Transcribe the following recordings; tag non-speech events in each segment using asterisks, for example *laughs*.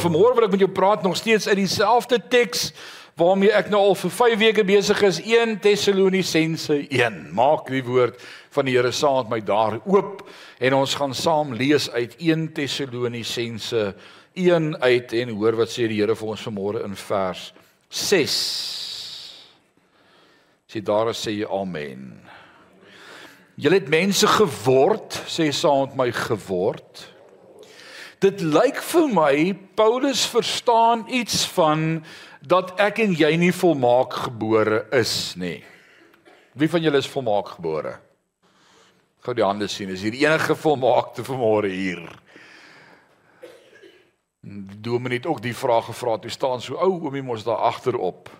vanmôre wil ek met jou praat nog steeds uit dieselfde teks waarmee ek nou al vir 5 weke besig is 1 Tessalonisense 1. Maak die woord van die Here met my daar oop en ons gaan saam lees uit 1 Tessalonisense 1 uit en hoor wat sê die Here vir ons vanmôre in vers 6. Sê daar sê jy amen. Julle het mense geword, sê saam met my geword. Dit lyk vir my Paulus verstaan iets van dat ek en jy nie volmaak gebore is nie. Wie van julle is volmaak gebore? Gou die hande sien, is hier enige volmaakte vanmôre hier? Dominee het ook die vraag gevra. Toe staan so ou oomie mos daar agterop.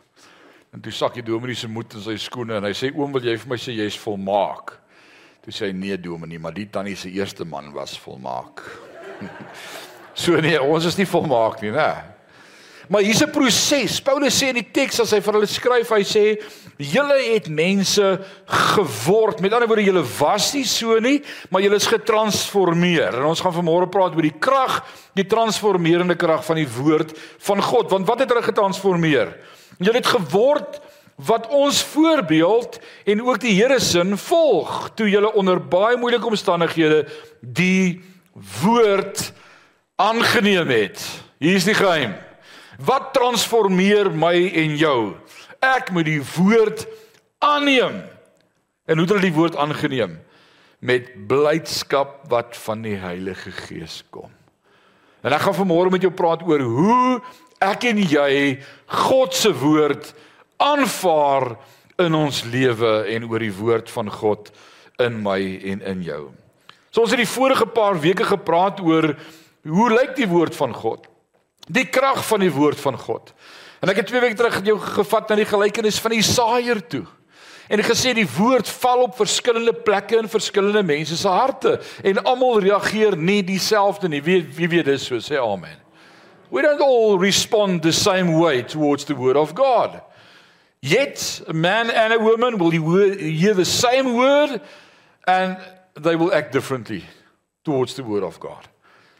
En toe sak die dominee se moed in sy skoene en hy sê oom wil jy vir my sê jy's volmaak? Toe sê hy nee dominee, maar die tannie se eerste man was volmaak. *laughs* So nee, ons is nie volmaak nie, né? Maar hier's 'n proses. Paulus sê in die teks as hy vir hulle skryf, hy sê julle het mense geword. Met ander woorde, julle was nie so nie, maar julle is getransformeer. En ons gaan vanmôre praat oor die krag, die transformerende krag van die woord van God. Want wat het hulle getransformeer? Julle het geword wat ons voorbeeld en ook die Here se volg toe julle onder baie moeilike omstandighede die woord aangeneem het. Hier is die geheim. Wat transformeer my en jou? Ek moet die woord aanneem. En hoe het hulle die woord aangeneem? Met blydskap wat van die Heilige Gees kom. En ek gaan vanmôre met jou praat oor hoe ek en jy God se woord aanvaar in ons lewe en oor die woord van God in my en in jou. So ons het die vorige paar weke gepraat oor hoe lyk die woord van God? Die krag van die woord van God. En ek het twee weke terug jou gevat na die gelykenis van die saaier toe. En gesê die woord val op verskillende plekke in verskillende mense se harte en almal reageer nie dieselfde nie. Wie wie weet dit so sê amen. We don't all respond the same way towards the word of God. Yet a man and a woman will hear the same word and they will act differently towards the word of God.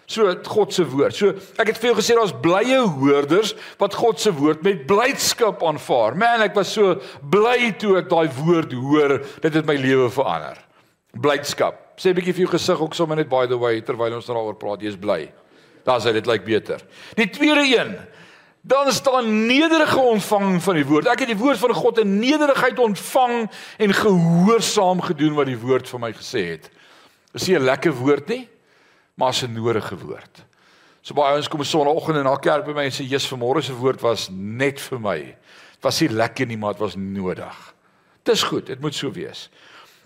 So God se woord. So ek het vir jou gesê daar's blye hoorders wat God se woord met blydskap aanvaar. Man, ek was so bly toe ek daai woord hoor. Dit het my lewe verander. Blydskap. Sê 'n bietjie vir jou gesig ook sommer net by the way terwyl ons daaroor praat, jy's bly. Daar's dit lyk beter. Die tweede een Dan staan nederige ontvang van die woord. Ek het die woord van God in nederigheid ontvang en gehoorsaam gedoen wat die woord vir my gesê het. Is nie 'n lekker woord nie, maar 'n nodige woord. So baie ouens kom sonoggend in na kerk by my en sê Jesus vanmôre se woord was net vir my. Dit was nie lekker nie, maar dit was nodig. Dis goed, dit moet so wees.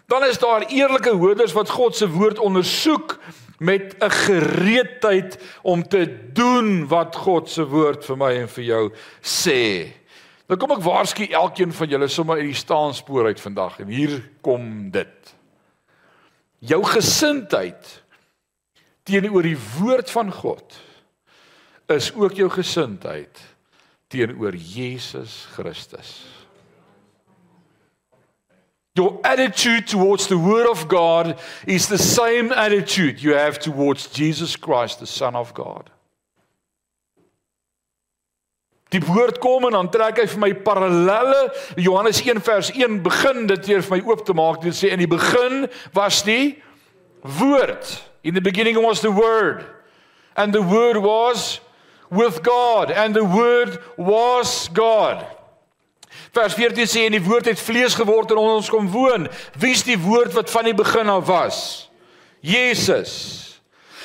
Dan is daar eerlike hoorders wat God se woord ondersoek met 'n gereedheid om te doen wat God se woord vir my en vir jou sê. Nou kom ek waarsku elkeen van julle sommer uit die staanspoor uit vandag en hier kom dit. Jou gesindheid teenoor die woord van God is ook jou gesindheid teenoor Jesus Christus. Your attitude towards the Word of God is the same attitude you have towards Jesus Christ, the Son of God. Die woord kom en dan trek hy vir my parallelle. Johannes 1 vers 1 begin dit weer vir my oop te maak. Dit sê in die begin was die woord. In the beginning was the word. And the word was with God and the word was God. Vers 14 sê en die woord het vlees geword en onder ons kom woon. Wie is die woord wat van die begin af was? Jesus.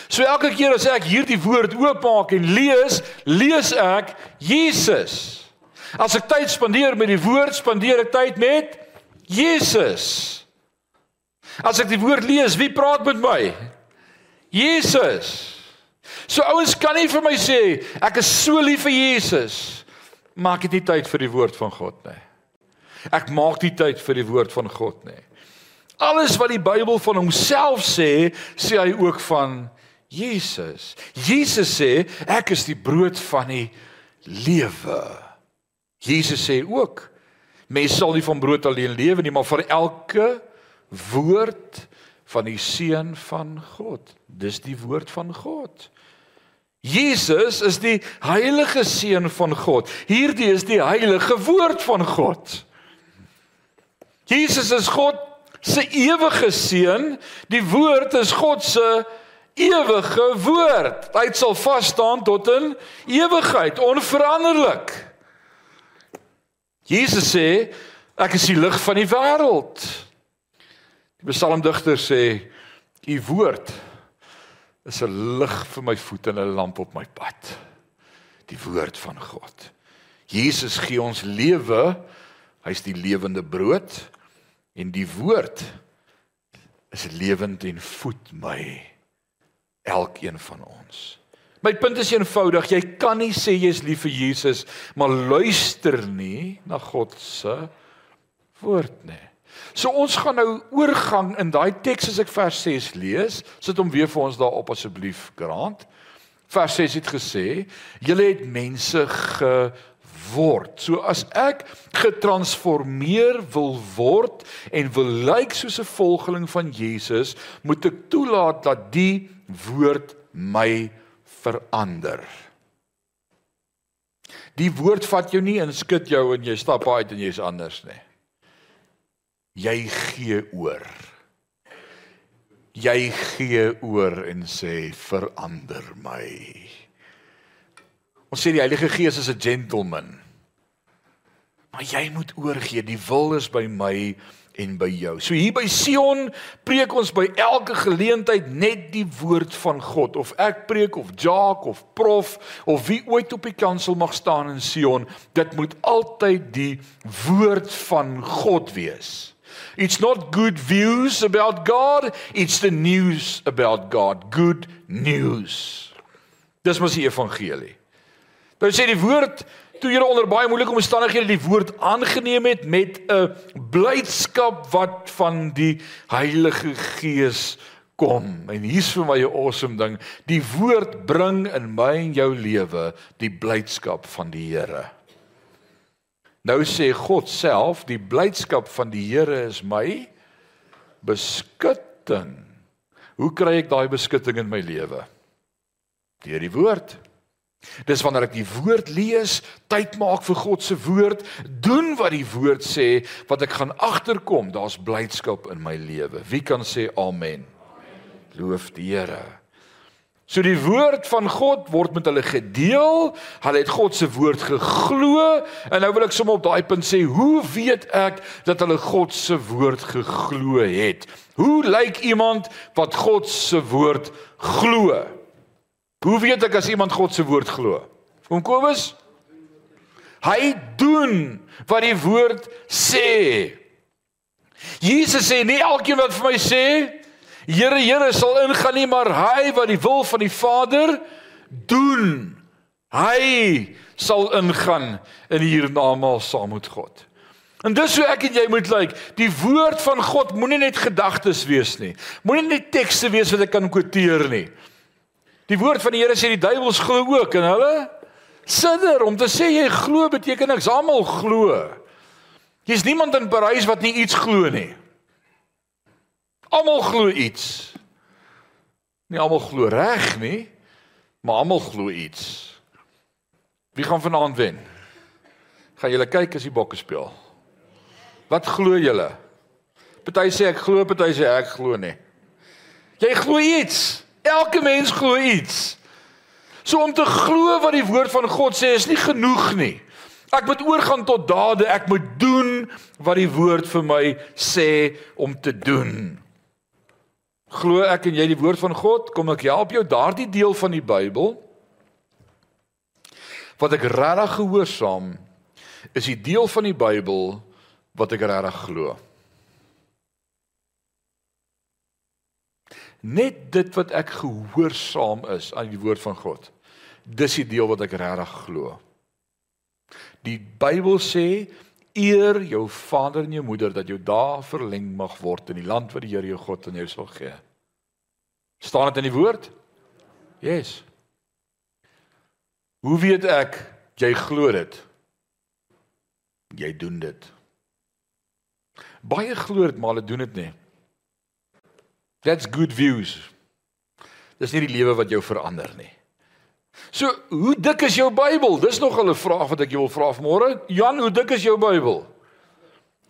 So elke keer as ek hierdie woord oopmaak en lees, lees ek Jesus. As ek tyd spandeer met die woord, spandeer ek tyd met Jesus. As ek die woord lees, wie praat met my? Jesus. So ouens kan nie vir my sê ek is so lief vir Jesus maak ek nie tyd vir die woord van God nie. Ek maak nie tyd vir die woord van God nie. Alles wat die Bybel van homself sê, sê hy ook van Jesus. Jesus sê ek is die brood van die lewe. Jesus sê ook mense sal nie van brood alleen lewe nie, maar van elke woord van die seun van God. Dis die woord van God. Jesus is die heilige seun van God. Hierdie is die heilige woord van God. Jesus is God se ewige seun. Die woord is God se ewige woord. Hy sal vas staan tot in ewigheid, onveranderlik. Jesus sê, ek is die lig van die wêreld. Die psalmdigter sê, u woord is 'n lig vir my voete en 'n lamp op my pad. Die woord van God. Jesus gee ons lewe. Hy's die lewende brood en die woord is lewend en voed my elkeen van ons. My punt is eenvoudig, jy kan nie sê jy's lief vir Jesus maar luister nie na God se woord nie. So ons gaan nou oorgang in daai teks as ek vers 6 lees, sit hom weer vir ons daarop asseblief, Grant. Vers 6 het gesê, julle het mense geword. So as ek getransformeer wil word en wil lyk soos 'n volgeling van Jesus, moet ek toelaat dat die woord my verander. Die woord vat jou nie en skud jou en jy stap uit en jy's anders nie jy gee oor. Jy gee oor en sê verander my. Ons sê die Heilige Gees is 'n gentleman. Maar jy moet oorgee. Die wil is by my en by jou. So hier by Sion preek ons by elke geleentheid net die woord van God of ek preek of Jacques of Prof of wie ooit op die kansel mag staan in Sion, dit moet altyd die woord van God wees. It's not good views about God, it's the news about God. Good news. Dis mos die evangelie. Nou sê die woord toe jy onder baie moeilike omstandighede die woord aangeneem het met 'n blydskap wat van die Heilige Gees kom. En hier's vir my 'n awesome ding. Die woord bring in my en jou lewe die blydskap van die Here. Nou sê God self, die blydskap van die Here is my beskutting. Hoe kry ek daai beskutting in my lewe? Deur die woord. Dis wanneer ek die woord lees, tyd maak vir God se woord, doen wat die woord sê, wat ek gaan agterkom, daar's blydskap in my lewe. Wie kan sê amen? amen. Loof die Here. So die woord van God word met hulle gedeel. Hulle het God se woord geglo en nou wil ek sommer op daai punt sê, hoe weet ek dat hulle God se woord geglo het? Hoe lyk iemand wat God se woord glo? Hoe weet ek as iemand God se woord glo? Kom Kobus? Hy doen wat die woord sê. Jesus sê nie elkeen wat vir my sê Here Here sal ingaan nie maar hy wat die wil van die Vader doen. Hy sal ingaan in hiernamaals saam met God. En dis hoe ek en jy moet lyk. Die woord van God moenie net gedagtes wees nie. Moenie net tekste wees wat ek kan kwoteer nie. Die woord van die Here sê die duiwels glo ook en hulle sidder om te sê jy glo beteken niks. Almal glo. Jy's niemand in Parys wat nie iets glo nie. Almal glo iets. Nie almal glo reg nie, maar almal glo iets. Wie gaan vanaand wen? Gaan julle kyk as die bokke speel? Wat glo julle? Party sê ek glo, party sê ek glo nie. Jy glo iets. Elke mens glo iets. So om te glo wat die woord van God sê is nie genoeg nie. Ek moet oorgaan tot dade. Ek moet doen wat die woord vir my sê om te doen glo ek en jy die woord van God, kom ek help jou daardie deel van die Bybel wat ek regtig gehoorsaam is die deel van die Bybel wat ek regtig glo. Net dit wat ek gehoorsaam is aan die woord van God. Dis die deel wat ek regtig glo. Die Bybel sê eer jou vader en jou moeder dat jou dae verleng mag word in die land wat die Here jou God aan jou sal gee. Staan dit in die woord? Yes. Hoe weet ek jy glo dit? Jy doen dit. Baie glo dit, maar hulle doen dit nie. That's good views. Dis nie die lewe wat jou verander nie. So, hoe dik is jou Bybel? Dis nog 'n vraag wat ek jou wil vra vanmôre. Jan, hoe dik is jou Bybel?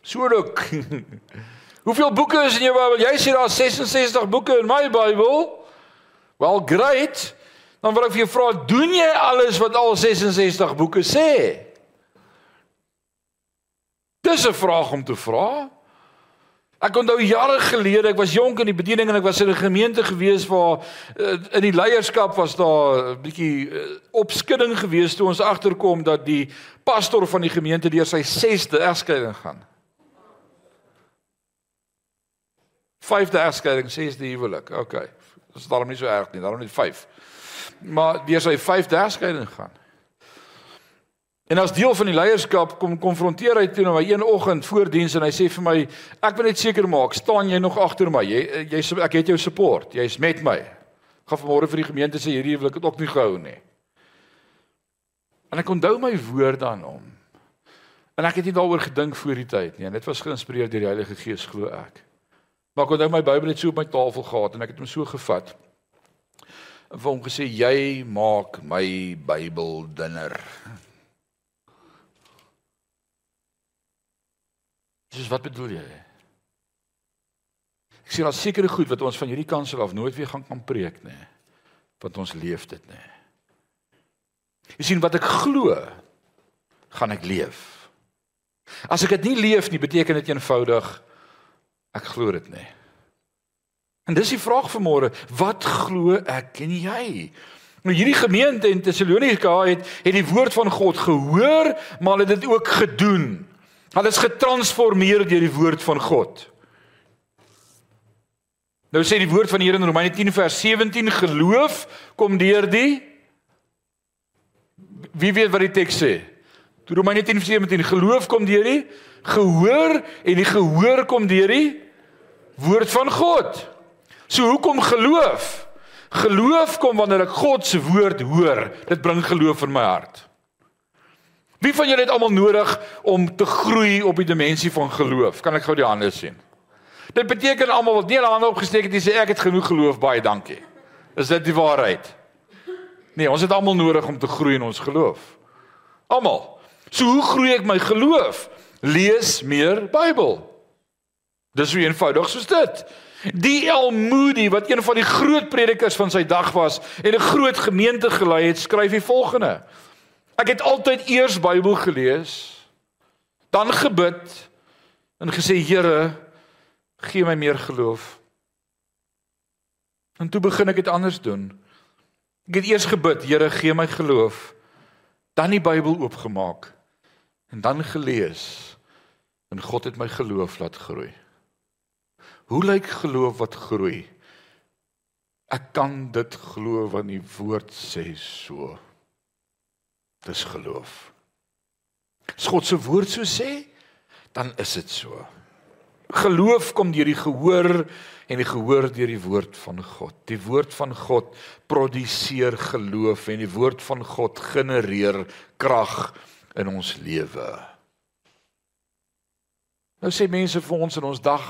So dik. *laughs* Hoeveel boeke is in jou Bybel? Jy sê daar 66 boeke in my Bybel. Wel, great. Dan wil ek vir jou vra, doen jy alles wat al 66 boeke sê? Dis 'n vraag om te vra. Ek onthou jare gelede, ek was jonk in die bediening en ek was in 'n gemeente gewees waar uh, in die leierskap was daar 'n bietjie uh, opskudding gewees toe ons agterkom dat die pastor van die gemeente deur sy 6de egskeiding gaan. 5de egskeiding, 6de huwelik. OK. Dit is daarom nie so erg nie, daarom net 5. Maar deur sy 5de egskeiding gaan. En as deel van die leierskap kom konfronteer hy toe nou een oggend voor diens en hy sê vir my ek wil net seker maak staan jy nog agter my jy jy ek het jou support jy's met my gaan vanmôre vir die gemeente sê hierdie wil ek dit ook nie gehou nie en ek onthou my woorde aan hom en ek het nie daaroor gedink voor die tyd nie en dit was geïnspireer deur die Heilige Gees glo ek maar ek onthou my Bybel het so op my tafel gehad en ek het hom so gevat en vir hom gesê jy maak my Bybel dinner Dis wat bedoel jy? Ek sê daar sekerre goed wat ons van hierdie kansel af nooit weer gaan kan preek nê. Want ons leef dit nê. Jy sien wat ek glo, gaan ek leef. As ek dit nie leef nie, beteken dit eenvoudig ek glo dit nê. En dis die vraag vir môre, wat glo ek en jy? Nou hierdie gemeente in Tessalonika het het die woord van God gehoor, maar hulle het dit ook gedoen. Hulle is getransformeer deur die woord van God. Nou sê die woord van die Here in Romeine 10 vers 17 geloof kom deur die Wie weet wat die teks sê? Romeine 10 vers 17 geloof kom deur die gehoor en die gehoor kom deur die woord van God. So hoekom geloof? Geloof kom wanneer ek God se woord hoor. Dit bring geloof in my hart. Wie van julle het almal nodig om te groei op die dimensie van geloof? Kan ek gou die hande sien? Dit beteken almal wat nie hulle hande opgesteek het en sê ek het genoeg geloof, baie dankie. Is dit die waarheid? Nee, ons het almal nodig om te groei in ons geloof. Almal. So hoe groei ek my geloof? Lees meer Bybel. Dis so eenvoudig soos dit. Die El Moody wat een van die groot predikers van sy dag was en 'n groot gemeente gelei het, skryf die volgende: Ek het altyd eers Bybel gelees, dan gebid en gesê Here, gee my meer geloof. En toe begin ek dit anders doen. Ek het eers gebid, Here, gee my geloof, dan die Bybel oopgemaak en dan gelees en God het my geloof laat groei. Hoe lyk geloof wat groei? Ek kan dit glo want die woord sê so. Dis geloof. As God se woord so sê, dan is dit so. Geloof kom deur die gehoor en die gehoor deur die woord van God. Die woord van God produseer geloof en die woord van God genereer krag in ons lewe. Nou sê mense vir ons in ons dag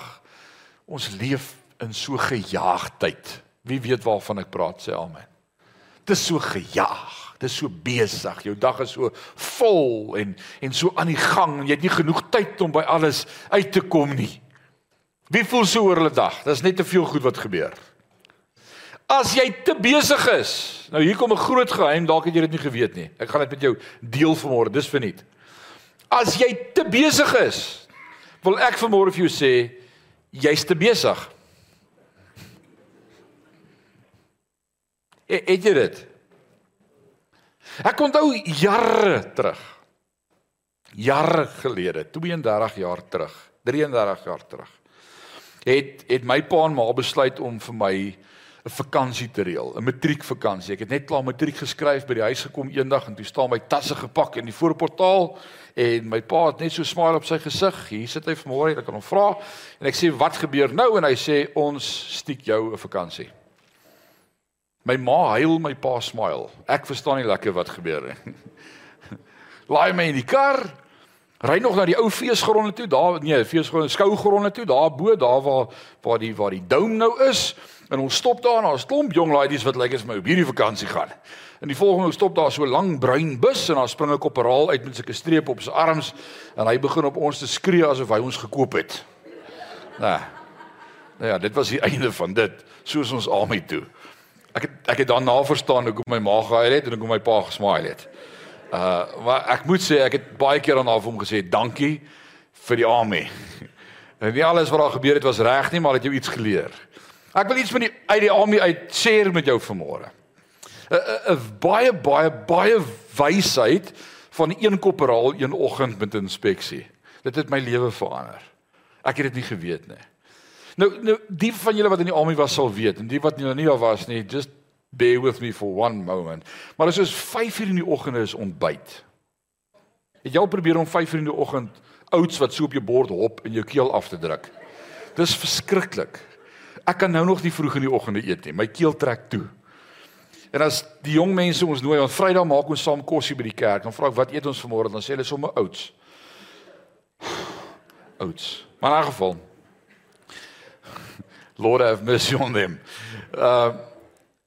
ons leef in so gejaagdheid. Wie weet waarvan ek praat sê amen. Dit is so gejaag. Dit is so besig. Jou dag is so vol en en so aan die gang en jy het nie genoeg tyd om by alles uit te kom nie. Wie voel so oor hulle dag? Daar's net te veel goed wat gebeur. As jy te besig is. Nou hier kom 'n groot geheim, dalk het jy dit nie geweet nie. Ek gaan dit met jou deel vanmôre. Dis verniet. As jy te besig is, wil ek vanmôre vir jou sê jy's te besig. Het jy dit? Ek onthou jare terug. Jare gelede, 32 jaar terug, 33 jaar terug. Het het my pa en ma besluit om vir my 'n vakansie te reël, 'n matriekvakansie. Ek het net klaar matriek geskryf by die huis gekom eendag en toe staan my tasse gepak in die voorportaal en my pa het net so smile op sy gesig. Hier sit hy vanmôre, ek kan hom vra en ek sê wat gebeur nou en hy sê ons stiek jou 'n vakansie. My ma huil, my pa smile. Ek verstaan nie lekker wat gebeur nie. *laughs* Laai my in die kar, Ry nog na die ou feesgronde toe, daar nee, feesgronde, skougronde toe, daar bo, daar waar waar die waar die dome nou is. En ons stop daar en daar's klomp jong ladies wat lyk like as my op hierdie vakansie gaan. En die volgende stop daar so 'n lang bruin bus en daar spring 'n koperaal uit met sulke strepe op sy arms en hy begin op ons te skree asof hy ons gekoop het. Nou. Nou ja, dit was die *laughs* einde van dit. Soos ons almal toe. Ek het ek het daarna verstaan hoekom my ma gehuil het en hoekom my pa gesmaai het. Uh maar ek moet sê ek het baie keer aan hom gesê dankie vir die army. *laughs* En nie alles wat daar gebeur het was reg nie, maar het jou iets geleer. Ek wil iets van die uit die army uit share met jou vanmôre. 'n 'n baie baie baie wysheid van een koperaal een oggend met inspeksie. Dit het my lewe verander. Ek het dit nie geweet nie. Nou nou die van julle wat in die army was sal weet en die wat nou nie daar was nie, just bear with me for one moment. Maar as ons 5 uur in die oggend is ontbyt. Het jy al probeer om 5 uur in die oggend oats wat so op jou bord hop in jou keel af te druk? Dis verskriklik. Ek kan nou nog nie vroeg in die oggende eet nie. My keel trek toe. En as die jong mense ons nooi, ons Vrydag maak ons saam kosie by die kerk. Dan vra ek wat eet ons vanmôre? Dan sê hulle sommer oats. *sighs* Oats. Maar in 'n geval *laughs* Lord have mercy on them. Uh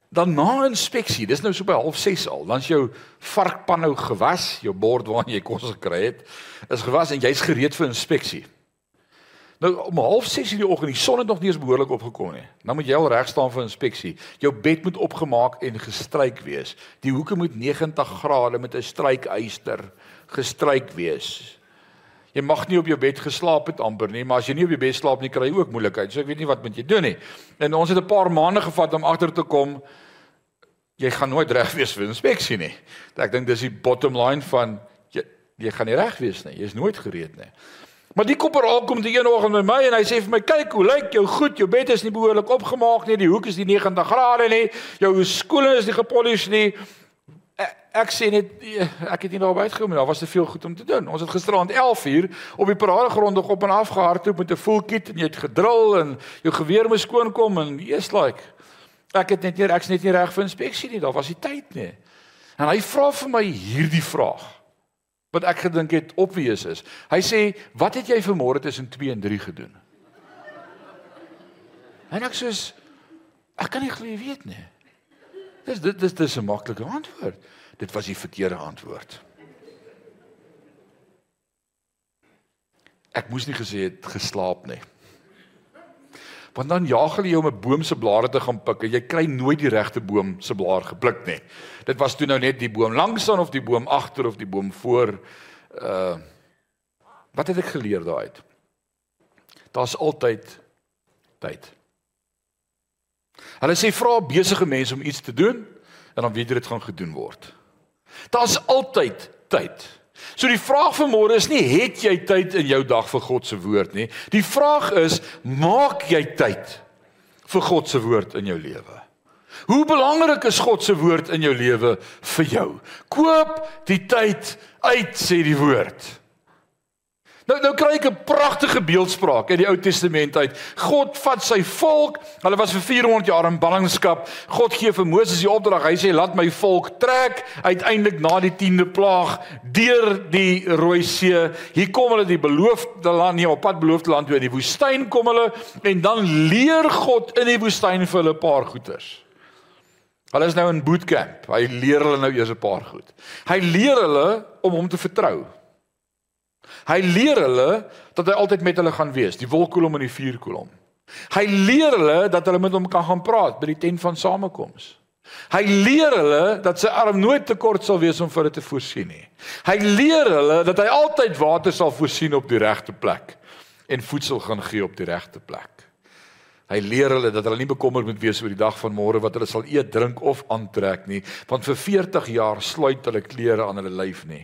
dan na inspeksie, dis nou so by 06:30 al. Dan's jou varkpan nou gewas, jou bord waarin jy kos gekry het, is gewas en jy's gereed vir inspeksie. Nou om 06:30 in die oggend, die son het nog nie eens behoorlik opgekom nie. Dan moet jy al reg staan vir inspeksie. Jou bed moet opgemaak en gestryk wees. Die hoeke moet 90 grade met 'n strykyster gestryk wees. Jy mag nie op jou bed geslaap het amper nie, maar as jy nie op jou bed slaap nie, kry jy ook moeilikheid. So ek weet nie wat moet jy doen nie. En ons het 'n paar maande gevat om agter te kom jy gaan nooit reg wees vir inspeksie nie. Ek dink dis die bottom line van jy jy gaan nie reg wees nie. Jy's nooit gereed nie. Maar die koperaal kom die een oggend by my en hy sê vir my: "Kyk, hoe lyk jou goed? Jou bed is nie behoorlik opgemaak nie. Die hoek is nie 90 grade nie. Jou skoene is nie gepolish nie." Ek, ek sê net nee, ek het nie daar uitgekom nie. Daar was te veel goed om te doen. Ons het gisterand 11uur op die paradegrond op en af gehardloop met 'n full kit en jy het gedrul en jou geweer moes skoon kom en jy's like ek het net nie ek's net nie reg vir inspeksie nie. Daar was nie tyd nie. En hy vra vir my hierdie vraag wat ek gedink het obvious is. Hy sê, "Wat het jy vanmôre tussen 2 en 3 gedoen?" En ek sê, "Ek kan nie glo jy weet nie." Dis dit dis dis 'n maklike antwoord. Dit was die verkeerde antwoord. Ek moes nie gesê het geslaap nie. Want dan jaag hulle jou om 'n boom se blare te gaan pik en jy kry nooit die regte boom se blaar gepluk nie. Dit was toe nou net die boom langs aan of die boom agter of die boom voor. Uh Wat het ek geleer daaruit? Daar's altyd tyd. Hulle sê vra besige mense om iets te doen en dan weet jy dit gaan gedoen word. Daar's altyd tyd. So die vraag vir môre is nie het jy tyd in jou dag vir God se woord nie. Die vraag is maak jy tyd vir God se woord in jou lewe? Hoe belangrik is God se woord in jou lewe vir jou? Koop die tyd uit sê die woord. Nou nou kry ek 'n pragtige beeldspraak uit die Ou Testament uit. God vat sy volk, hulle was vir 400 jaar in ballingskap. God gee vir Moses die opdrag. Hy sê laat my volk trek uiteindelik na die 10de plaag deur die Rooi See. Hier kom hulle die beloofde land, nie op pad beloofde land toe in die woestyn kom hulle en dan leer God in die woestyn vir hulle 'n paar goeters. Hulle is nou in bootcamp. Hy leer hulle nou eers 'n paar goed. Hy leer hulle om hom te vertrou. Hy leer hulle dat hy altyd met hulle gaan wees, die wolkkolom en die vuurkolom. Hy leer hulle dat hulle met hom kan gaan praat by die tent van samekoms. Hy leer hulle dat sy arm nooit te kort sal wees om vir hulle te voorsien nie. Hy leer hulle dat hy altyd water sal voorsien op die regte plek en voedsel gaan gee op die regte plek. Hy leer hulle dat hulle nie bekommerd moet wees oor die dag van môre wat hulle sal eet, drink of aantrek nie, want vir 40 jaar sluit hulle klere aan hulle lyf nie.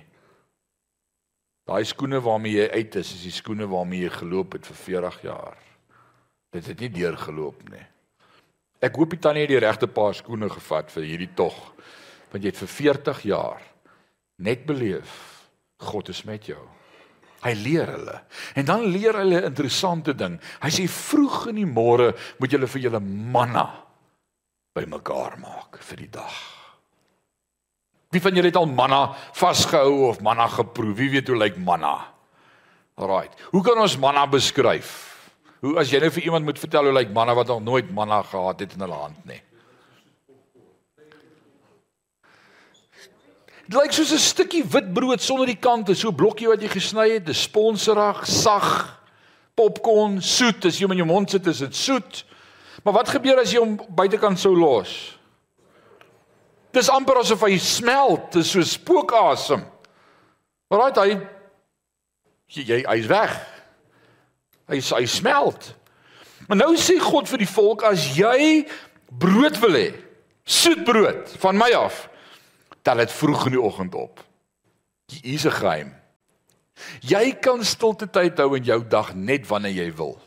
Daai skoene waarmee jy uit is, is die skoene waarmee jy geloop het vir 40 jaar. Dit het nie deurgeloop nie. Ek hoop jy tannie het die regte paar skoene gevat vir hierdie tog. Want jy het vir 40 jaar net beleef God is met jou. Hy leer hulle. En dan leer hulle 'n interessante ding. Hy sê vroeg in die môre moet julle vir julle manna bymekaar maak vir die dag. Wie van julle het al manna vasgehou of manna geproe? Wie weet hoe lyk manna? Alraai. Hoe kan ons manna beskryf? Hoe as jy nou vir iemand moet vertel hoe lyk manna wat nog nooit manna gehad het in hulle hand nie. Dit lyk soos 'n stukkie witbrood sonder die kante, so 'n blokkie wat jy gesny het, dis sponserig, sag, popcorn, soet, as jy hom in jou mond sit is dit soet. Maar wat gebeur as jy hom buitekant sou los? Dis amper asof hy smelt, dis so spookasem. Maar raai hy jy hy's weg. Hy hy smelt. Maar nou sê God vir die volk as jy brood wil hê, soet brood van my af, tel dit vroeg in die oggend op. Hier's 'n geheim. Jy kan stilte tyd hou in jou dag net wanneer jy wil.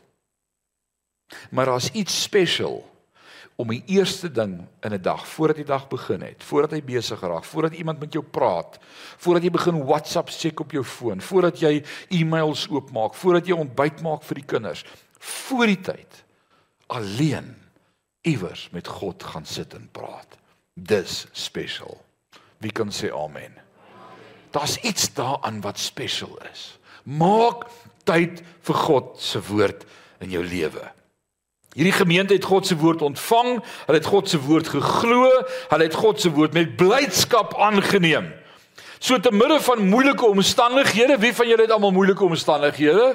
Maar daar's iets spesiaal om die eerste ding in 'n dag voordat die dag begin het, voordat hy besig raak, voordat iemand met jou praat, voordat jy begin WhatsApp check op jou foon, voordat jy e-mails oopmaak, voordat jy ontbyt maak vir die kinders, voor die tyd alleen iewers met God gaan sit en praat. Dis spesiaal. Wie kan sê amen? Daar's iets daaraan wat spesiaal is. Maak tyd vir God se woord in jou lewe. Hierdie gemeente het God se woord ontvang, hulle het God se woord geglo, hulle het God se woord met blydskap aangeneem. So te midde van moeilike omstandighede, wie van julle het almal moeilike omstandighede?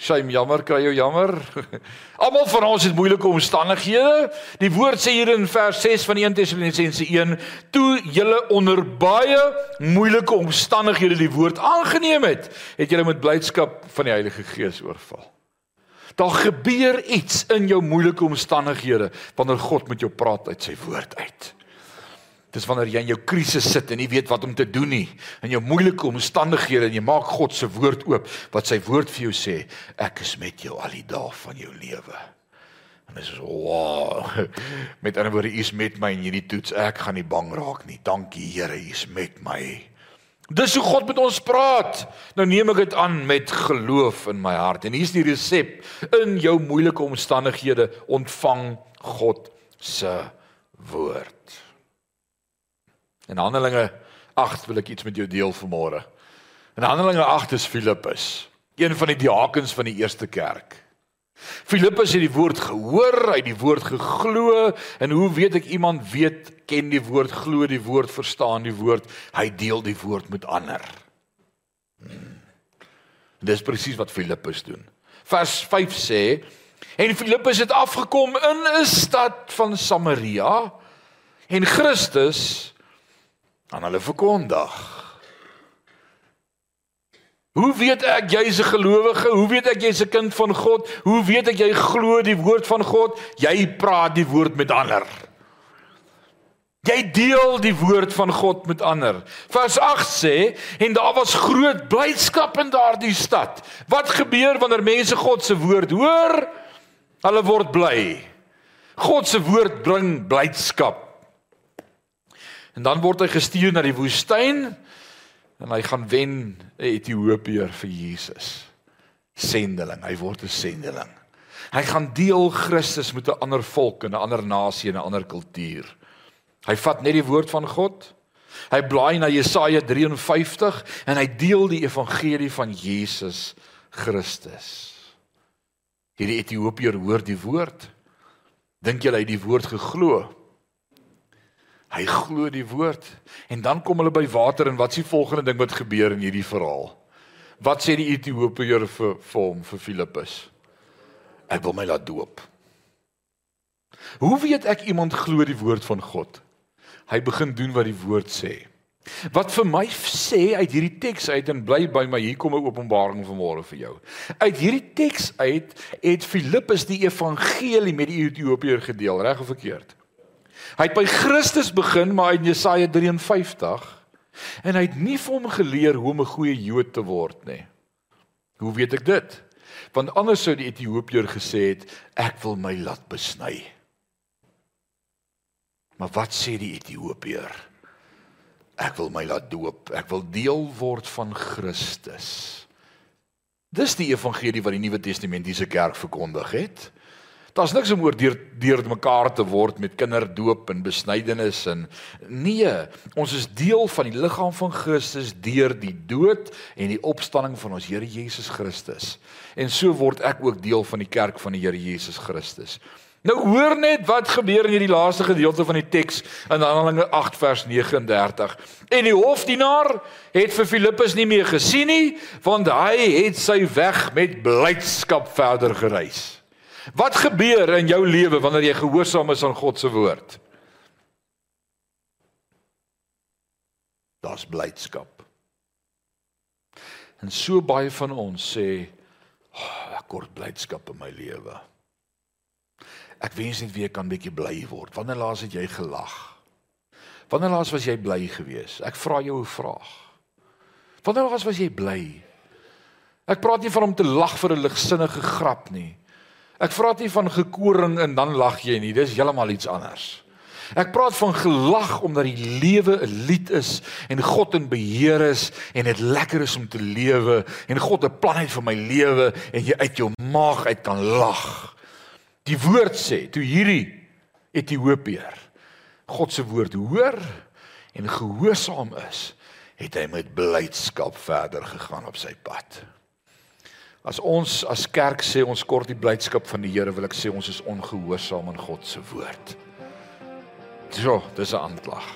Shame, jammer, kry jou jammer. *laughs* Almal van ons het moeilike omstandighede. Die woord sê hier in vers 6 van 1 Tessalonisense 1, toe julle onder baie moeilike omstandighede die woord aangeneem het, het julle met blydskap van die Heilige Gees oorval. Daar gebeur iets in jou moeilike omstandighede wanneer God met jou praat uit sy woord uit. Dis wanneer jy in jou krisis sit en nie weet wat om te doen nie, in jou moeilike omstandighede en jy maak God se woord oop wat sy woord vir jou sê, ek is met jou al die dae van jou lewe. En dis so, wow. *laughs* Met ander woorde, U is met my in hierdie toets. Ek gaan nie bang raak nie. Dankie Here, U is met my. Dis hoe God met ons praat. Nou neem ek dit aan met geloof in my hart. En hier's die resep in jou moeilike omstandighede ontvang God se woord. In Handelinge 8 wil ek iets met jou deel vanmôre. In Handelinge 8 is Filippus, een van die diakens van die eerste kerk. Filippus het die woord gehoor, hy het die woord geglo en hoe weet ek iemand weet ken die woord, glo die woord, verstaan die woord, hy deel die woord met ander. Hmm. Dis presies wat Filippus doen. Vers 5 sê en Filippus het afgekom in 'n stad van Samaria en Christus aan hulle verkondig. Hoe weet ek jy's 'n gelowige? Hoe weet ek jy's 'n kind van God? Hoe weet ek jy glo die woord van God? Jy praat die woord met ander. Jy deel die woord van God met ander. Vers 8 sê en daar was groot blydskap in daardie stad. Wat gebeur wanneer mense God se woord hoor? Hulle word bly. God se woord bring blydskap. En dan word hy gestuur na die woestyn en hy gaan wen 'n Ethiopiër vir Jesus. Sendeling, hy word 'n sendeling. Hy gaan deel Christus met 'n ander volk en 'n ander nasie en 'n ander kultuur. Hy vat net die woord van God. Hy blaai na Jesaja 53 en hy deel die evangelie van Jesus Christus. Hierdie Ethiopiër hoor die woord. Dink jy hy het die woord geglo? Hy glo die woord en dan kom hulle by water en wat is die volgende ding wat gebeur in hierdie verhaal? Wat sê die Ethiopiër vir vir hom vir Filippus? Ek wil my laat doop. Hoe weet ek iemand glo die woord van God? Hy begin doen wat die woord sê. Wat vir my sê uit hierdie teks uit en bly by my hier kom 'n openbaring vanmôre vir jou. Uit hierdie teks uit het Filippus die evangelie met die Ethiopiër gedeel, reg of verkeerd? Hy het by Christus begin maar in Jesaja 53 en hy het nie vir hom geleer hoe om 'n goeie Jood te word nie. Hoe weet ek dit? Want anders sou die Ethiopiër gesê het ek wil my laat besny. Maar wat sê die Ethiopiër? Ek wil my laat doop. Ek wil deel word van Christus. Dis die evangelie wat die Nuwe Testamentiese kerk verkondig het. Daar's niks om oor deur deur mekaar te word met kinderdoop en besnydenis en nee, ons is deel van die liggaam van Christus deur die dood en die opstanding van ons Here Jesus Christus. En so word ek ook deel van die kerk van die Here Jesus Christus. Nou hoor net wat gebeur in hierdie laaste gedeelte van die teks in Handelinge 8 vers 39. En die hofdienaar het vir Filippus nie meer gesien nie, want hy het sy weg met blydskap verder gereis. Wat gebeur in jou lewe wanneer jy gehoorsaam is aan God se woord? Daar's blydskap. En so baie van ons sê, oh, ek kort blydskap in my lewe. Ek wens net weer kan bietjie bly word. Wanneer laas het jy gelag? Wanneer laas was jy bly gewees? Ek vra jou 'n vraag. Wanneer laas was jy bly? Ek praat nie van om te lag vir 'n ligsinnige grap nie. Ek vra nie van gekoring en dan lag jy nie. Dis heeltemal iets anders. Ek praat van gelag omdat die lewe 'n lied is en God in beheer is en dit lekker is om te lewe en God 'n plan het vir my lewe en jy uit jou maag uit kan lag. Die woord sê toe hierdie Ethiopiër God se woord hoor en gehoorsaam is, het hy met blydskap verder gegaan op sy pad. As ons as kerk sê ons kort die blydskap van die Here, wil ek sê ons is ongehoorsaam aan God se woord. So, dis 'n aanklag.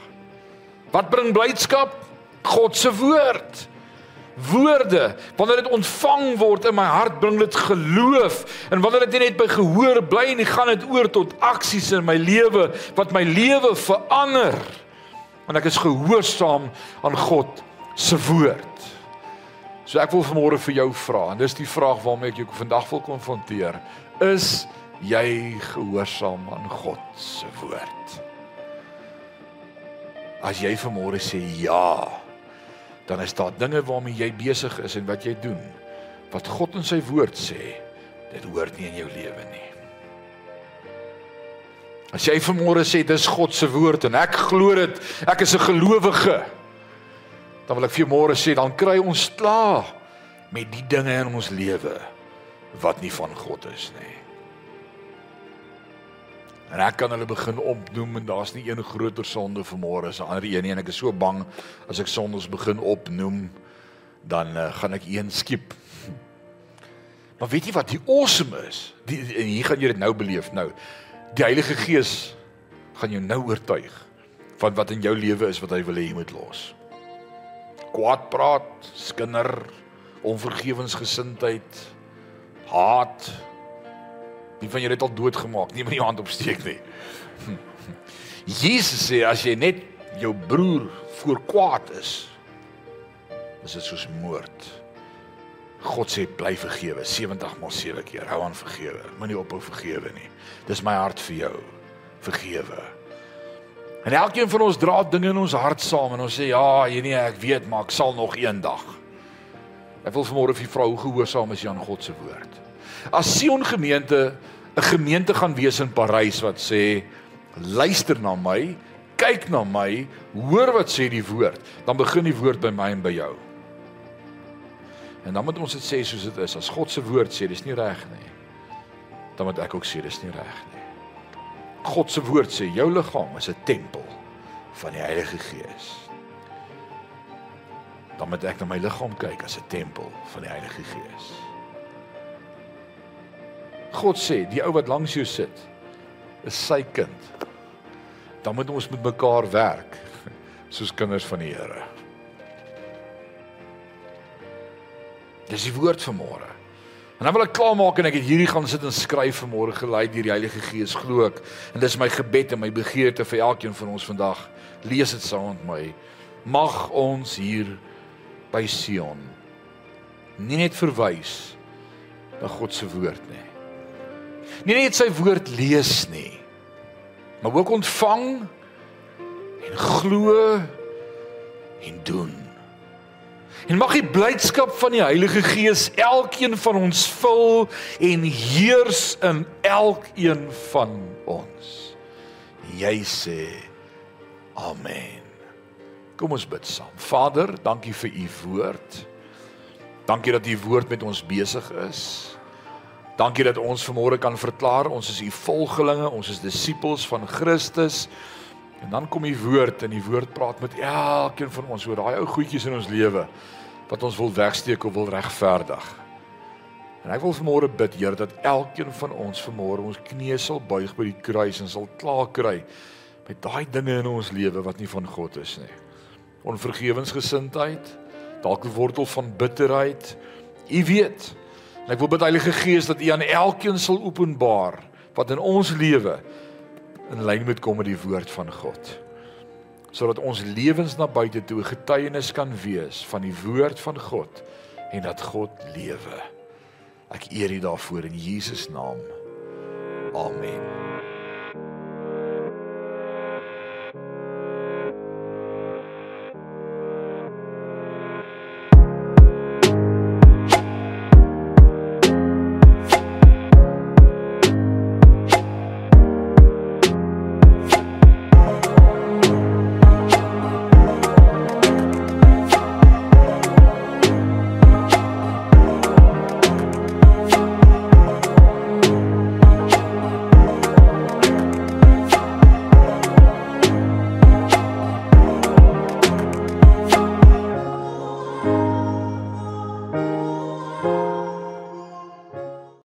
Wat bring blydskap? God se woord woorde wanneer dit ontvang word in my hart bring dit geloof. En wanneer dit net by gehoor bly en gaan dit oor tot aksies in my lewe wat my lewe verander. Want ek is gehoorsaam aan God se woord. So ek wil vanmôre vir jou vra en dis die vraag waarmee ek jou vandag wil konfronteer. Is jy gehoorsaam aan God se woord? As jy vanmôre sê ja dan is daar dinge waarmee jy besig is en wat jy doen wat God in sy woord sê dit hoort nie in jou lewe nie. As jy vanmôre sê dis God se woord en ek glo dit ek is 'n gelowige dan wil ek vir môre sê dan kry ons klaar met die dinge in ons lewe wat nie van God is nie En ek kan hulle begin opnoem en daar's nie een groter sonde vir môre as 'n ander een nie en ek is so bang as ek sondes begin opnoem dan uh, gaan ek een skiep. *laughs* Maar weet jy wat die awesome is? Die en hier gaan jy dit nou beleef nou. Die Heilige Gees gaan jou nou oortuig van wat in jou lewe is wat hy wil hê jy moet los. Kwaad praat, skinder, onvergewensgesindheid, haat, Wie van julle het al doodgemaak? Nie met die hand opsteek nie. *laughs* Jesus sê as jy net jou broer voor kwaad is, is dit soos moord. God sê bly vergewe 70 maal 7 keer. Hou aan vergewe. Moenie ophou vergewe nie. Dis my hart vir jou. Vergewe. En elkeen van ons dra dinge in ons hart saam en ons sê ja, jy nee, ek weet, maar ek sal nog eendag. Ek wil vanmôre vir vrou gehoorsaam is aan God se woord as Sion gemeente 'n gemeente gaan wees in Parys wat sê luister na my, kyk na my, hoor wat sê die woord, dan begin die woord by my en by jou. En dan moet ons dit sê soos dit is. As God se woord sê dis nie reg nie, dan moet ek ook sê dis nie reg nie. God se woord sê jou liggaam is 'n tempel van die Heilige Gees. Dan moet ek na my liggaam kyk as 'n tempel van die Heilige Gees. God sê, die ou wat langs jou sit, is sy kind. Dan moet ons met mekaar werk soos kinders van die Here. Dis die woord van môre. En dan wil ek klaarmaak en ek het hierdie gaan sit en skryf vir môre gelei deur die Heilige Gees glo ek. En dis my gebed en my begeerte vir elkeen van ons vandag. Lees dit saam met my. Mag ons hier by Sion nie net verwys na God se woord nie nie net sy woord lees nie, maar ook ontvang en glo en doen. En mag die blydskap van die Heilige Gees elkeen van ons vul en heers in elkeen van ons. Jy sê amen. Kom ons bid saam. Vader, dankie vir u woord. Dankie dat u woord met ons besig is. Dankie dat ons vanmôre kan verklaar ons is u volgelinge, ons is disippels van Christus. En dan kom die woord en die woord praat met elkeen van ons oor daai ou goedjies in ons lewe wat ons wil wegsteek of wil regverdig. En ek wil vanmôre bid, Here, dat elkeen van ons vanmôre ons knieë sal buig by die kruis en sal klaar kry met daai dinge in ons lewe wat nie van God is nie. Onvergewensgesindheid, dalk 'n wortel van bitterheid. U weet. En ek wil bid Heilige Gees dat U aan elkeen sal openbaar wat in ons lewe in lyn moet kom met die woord van God. Sodat ons lewens na buite toe getuienis kan wees van die woord van God en dat God lewe. Ek eer U daarvoor in Jesus naam. Amen.